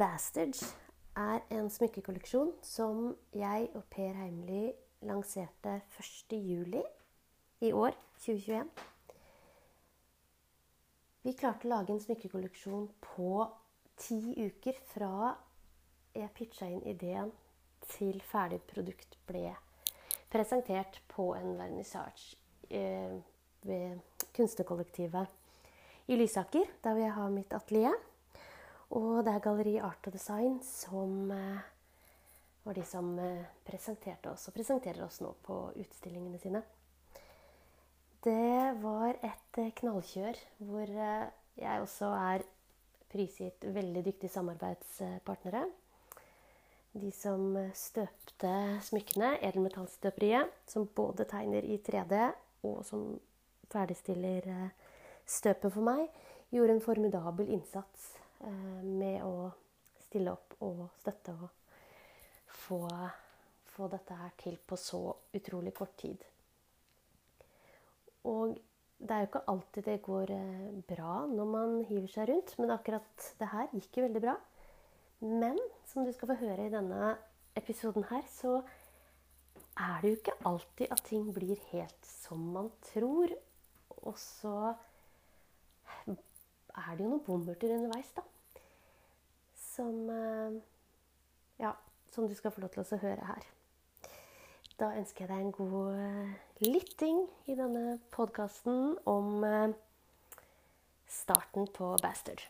Bastards er en smykkekolleksjon som jeg og Per Heimly lanserte 1.7 i år, 2021. Vi klarte å lage en smykkekolleksjon på ti uker fra jeg pitcha inn ideen til ferdig produkt ble presentert på en vernissasje eh, ved Kunstnerkollektivet i Lysaker, der jeg har mitt atelier. Og det er Galleri Art og Design som eh, var de som eh, presenterte oss, og presenterer oss nå på utstillingene sine. Det var et eh, knallkjør hvor jeg også er prisgitt veldig dyktige samarbeidspartnere. De som støpte smykkene, Edelmetallstøperiet, som både tegner i 3D og som ferdigstiller støpet for meg, gjorde en formidabel innsats med å stille opp og støtte og få, få dette her til på så utrolig kort tid. Og det er jo ikke alltid det går eh, bra når man hiver seg rundt, men akkurat det her gikk jo veldig bra. Men som du skal få høre i denne episoden her, så er det jo ikke alltid at ting blir helt som man tror. Og så er det jo noen bommerter underveis, da. Som eh, Ja, som du skal få lov til å høre her. Da ønsker jeg deg en god eh, lytting i denne podkasten om eh, starten på Bastard.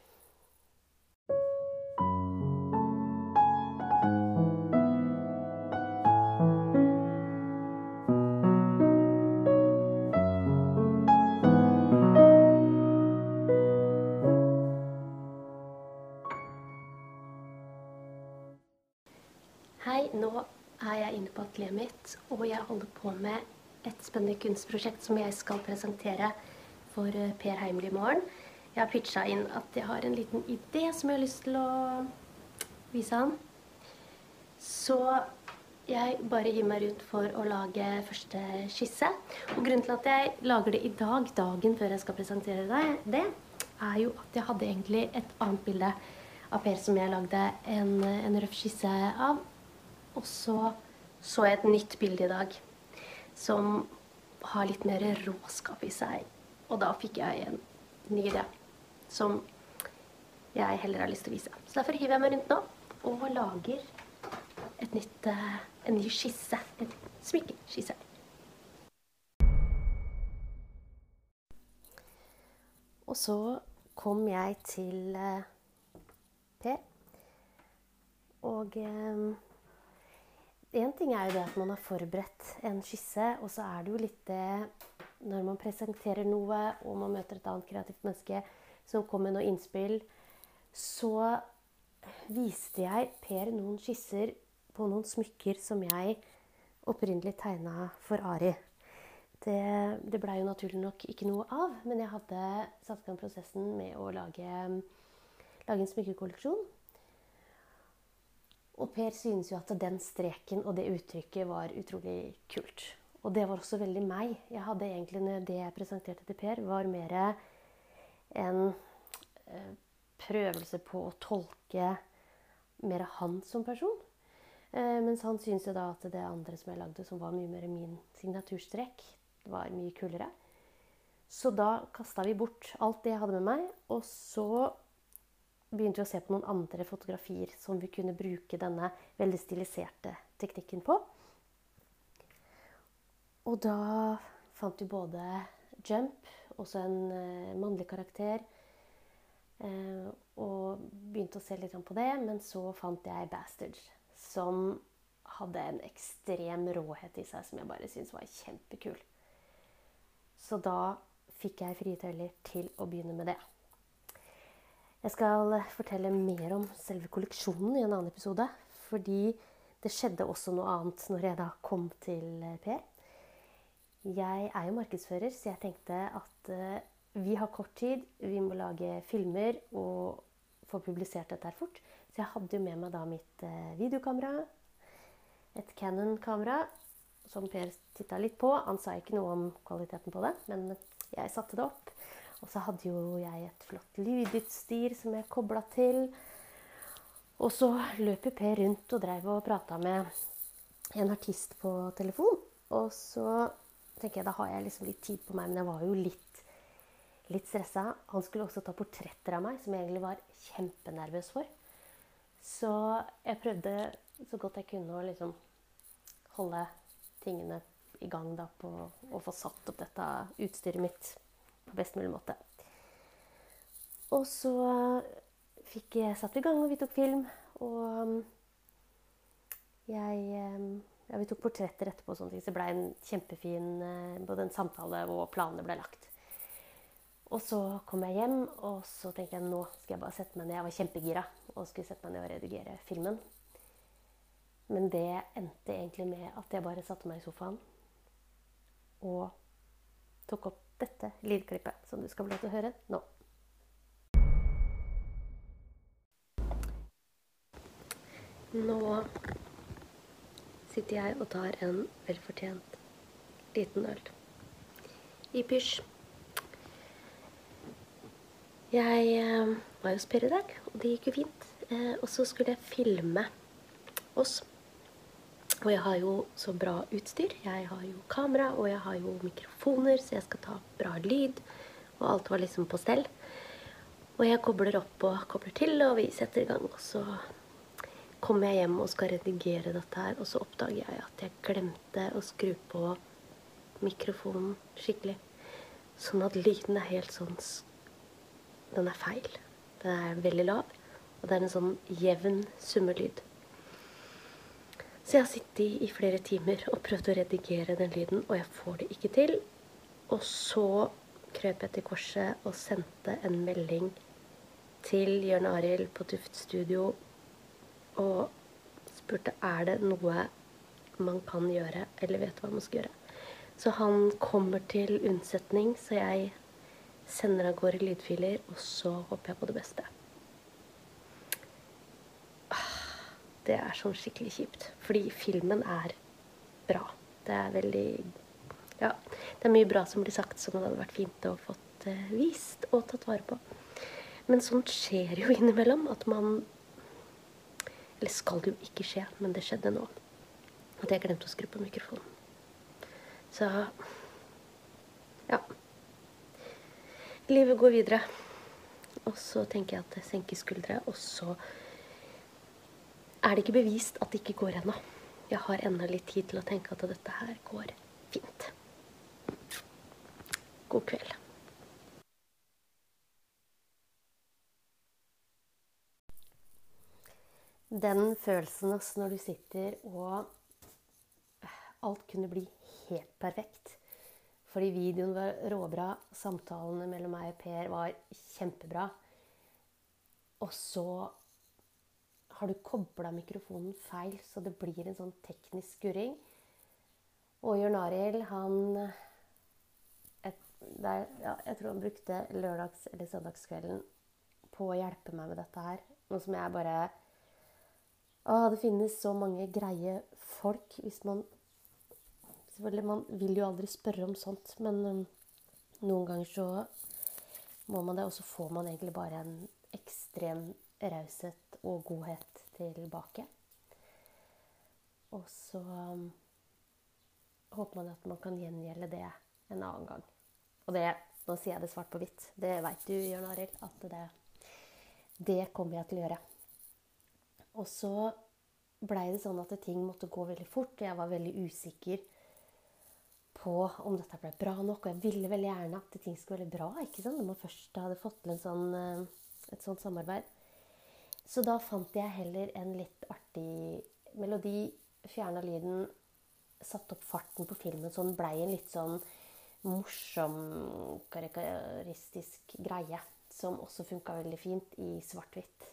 Atelieret mitt, og jeg holder på med et spennende kunstprosjekt som jeg skal presentere for eh, Per Heimel i morgen. Jeg har pitcha inn at jeg har en liten idé som jeg har lyst til å vise han. Så jeg bare gir meg rundt for å lage første skisse. Og grunnen til at jeg lager det i dag, dagen før jeg skal presentere deg det, er jo at jeg hadde egentlig et annet bilde av Per som jeg lagde en, en røff skisse av. Og så så jeg et nytt bilde i dag som har litt mer råskap i seg. Og da fikk jeg en ny idé som jeg heller har lyst til å vise. Så derfor hiver jeg meg rundt nå og lager et nytt, uh, en ny skisse. En smykkeskisse. Og så kom jeg til uh, Per. Og uh, Én ting er jo det at man har forberedt en skisse, og så er det jo litt det når man presenterer noe, og man møter et annet kreativt menneske som kommer med noe innspill, så viste jeg Per noen skisser på noen smykker som jeg opprinnelig tegna for Ari. Det, det blei jo naturlig nok ikke noe av, men jeg hadde satt i gang prosessen med å lage, lage en smykkekolleksjon og Per synes jo at den streken og det uttrykket var utrolig kult. Og det var også veldig meg. Jeg hadde egentlig, Det jeg presenterte til Per, var mer en eh, prøvelse på å tolke mer han som person. Eh, mens han syntes jo da at det andre som jeg lagde, som var mye mer min signaturstrek, var mye kulere. Så da kasta vi bort alt det jeg hadde med meg, og så begynte vi å se på noen andre fotografier som vi kunne bruke denne veldig stiliserte teknikken på. Og da fant vi både Jump, også en uh, mannlig karakter, uh, og begynte å se litt på det. Men så fant jeg Bastard, som hadde en ekstrem råhet i seg som jeg bare syntes var kjempekul. Så da fikk jeg frie tøyler til å begynne med det. Jeg skal fortelle mer om selve kolleksjonen i en annen episode. Fordi det skjedde også noe annet når jeg da kom til Per. Jeg er jo markedsfører, så jeg tenkte at uh, vi har kort tid. Vi må lage filmer og få publisert dette her fort. Så jeg hadde jo med meg da mitt videokamera. Et Canon-kamera som Per titta litt på. Han sa ikke noe om kvaliteten på det, men jeg satte det opp. Og så hadde jo jeg et flott lydutstyr som jeg kobla til. Og så løp jo Per rundt og dreiv og prata med en artist på telefon. Og så tenker jeg da har jeg liksom litt tid på meg, men jeg var jo litt, litt stressa. Han skulle også ta portretter av meg, som jeg egentlig var kjempenervøs for. Så jeg prøvde så godt jeg kunne å liksom holde tingene i gang da på å få satt opp dette utstyret mitt på best mulig måte. Og så fikk jeg satt i gang, og vi tok film. Og um, jeg ja, Vi tok portretter etterpå, og sånne ting, så det ble en kjempefin eh, både en samtale og planene ble lagt. Og så kom jeg hjem, og så tenkte jeg nå skal jeg bare sette meg ned. Jeg var kjempegira og skulle sette meg ned og redigere filmen. Men det endte egentlig med at jeg bare satte meg i sofaen og tok opp dette lydklippet, som du skal få lov til å høre nå. Nå sitter jeg og tar en velfortjent liten øl i pysj. Jeg eh, var hos Per i dag, og det gikk jo fint. Eh, og så skulle jeg filme oss. Og jeg har jo så bra utstyr. Jeg har jo kamera, og jeg har jo mikrofoner, så jeg skal ta bra lyd. Og alt var liksom på stell. Og jeg kobler opp og kobler til, og vi setter i gang. Og så kommer jeg hjem og skal redigere dette her, og så oppdager jeg at jeg glemte å skru på mikrofonen skikkelig. Sånn at lyden er helt sånn Den er feil. Den er veldig lav, og det er en sånn jevn summelyd. Så jeg har sittet i flere timer og prøvd å redigere den lyden, og jeg får det ikke til. Og så krøp jeg til korset og sendte en melding til Jørn Arild på Tuft Studio og spurte er det noe man kan gjøre, eller vet hva man skal gjøre. Så han kommer til unnsetning, så jeg sender av gårde lydfiler, og så håper jeg på det beste. Det er sånn skikkelig kjipt. Fordi filmen er bra. Det er veldig Ja, det er mye bra som blir sagt som det hadde vært fint å fått uh, vist og tatt vare på. Men sånt skjer jo innimellom at man Eller skal jo ikke skje, men det skjedde nå. At jeg glemte å skru på mikrofonen. Så ja. Livet går videre. Og så tenker jeg at jeg senker skuldre, og så er det ikke bevist at det ikke går ennå. Jeg har ennå litt tid til å tenke at dette her går fint. God kveld. Den følelsen også når du sitter og alt kunne bli helt perfekt. Fordi videoen var råbra, samtalene mellom meg og Per var kjempebra. Og så har du kobla mikrofonen feil, så det blir en sånn teknisk skurring. Og Jørn Arild, han et, der, ja, Jeg tror han brukte lørdags- eller søndagskvelden på å hjelpe meg med dette her. Noe som jeg bare Å, det finnes så mange greie folk hvis man Selvfølgelig, man vil jo aldri spørre om sånt, men um, noen ganger så må man det, og så får man egentlig bare en ekstrem raushet og godhet tilbake. Og så um, håper man at man kan gjengjelde det en annen gang. Og det, nå sier jeg det svart på hvitt. Det veit du, Jørn Arild, at det, det kommer jeg til å gjøre. Og så blei det sånn at ting måtte gå veldig fort. Jeg var veldig usikker på om dette ble bra nok. Og jeg ville veldig gjerne at ting skulle være bra ikke sant? når man først hadde fått til sånn, eh, et sånt samarbeid. Så da fant jeg heller en litt artig melodi, fjerna lyden, satte opp farten på filmen så den blei en litt sånn morsom, karakteristisk greie. Som også funka veldig fint i svart-hvitt.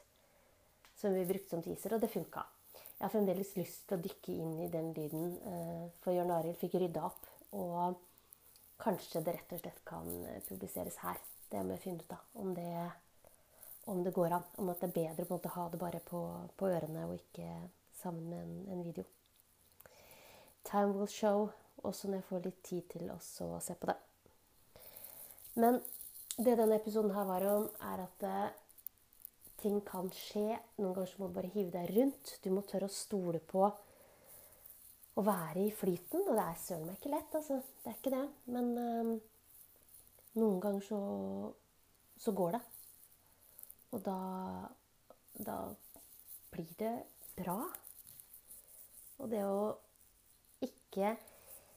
Som vi brukte som teaser, og det funka. Jeg har fremdeles lyst til å dykke inn i den lyden, eh, for Jørn Arild fikk rydda opp. Og kanskje det rett og slett kan publiseres her. Det må jeg finne ut av. Om det om det går an. Om at det er bedre å ha det bare på, på ørene og ikke sammen med en, en, video. Time will show, også når jeg får litt tid til å se på det. Men det denne episoden her var om, er at eh, ting kan skje. Noen ganger må du bare hive deg rundt. Du må tørre å stole på å være i flyten. Og det er søren meg ikke lett, altså. Det er ikke det. Men eh, noen ganger så, så går det. Og da, da blir det bra. Og det å ikke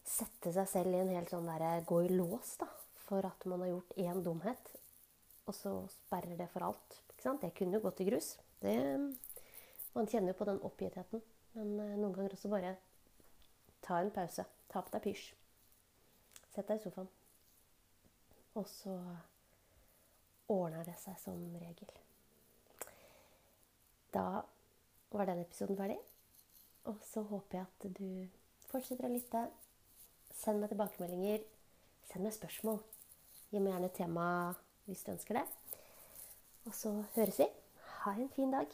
sette seg selv i en helt sånn derre gå i lås, da. For at man har gjort én dumhet, og så sperrer det for alt. Ikke sant? Det kunne jo gått i grus. Det, man kjenner jo på den oppgittheten. Men eh, noen ganger også bare ta en pause. Ta på deg pysj. Sett deg i sofaen. Og så ordner det seg som regel. Da var den episoden ferdig. Og så håper jeg at du fortsetter å lytte. Send meg tilbakemeldinger. Send meg spørsmål. Gi meg gjerne tema hvis du ønsker det. Og så høres vi. Ha en fin dag.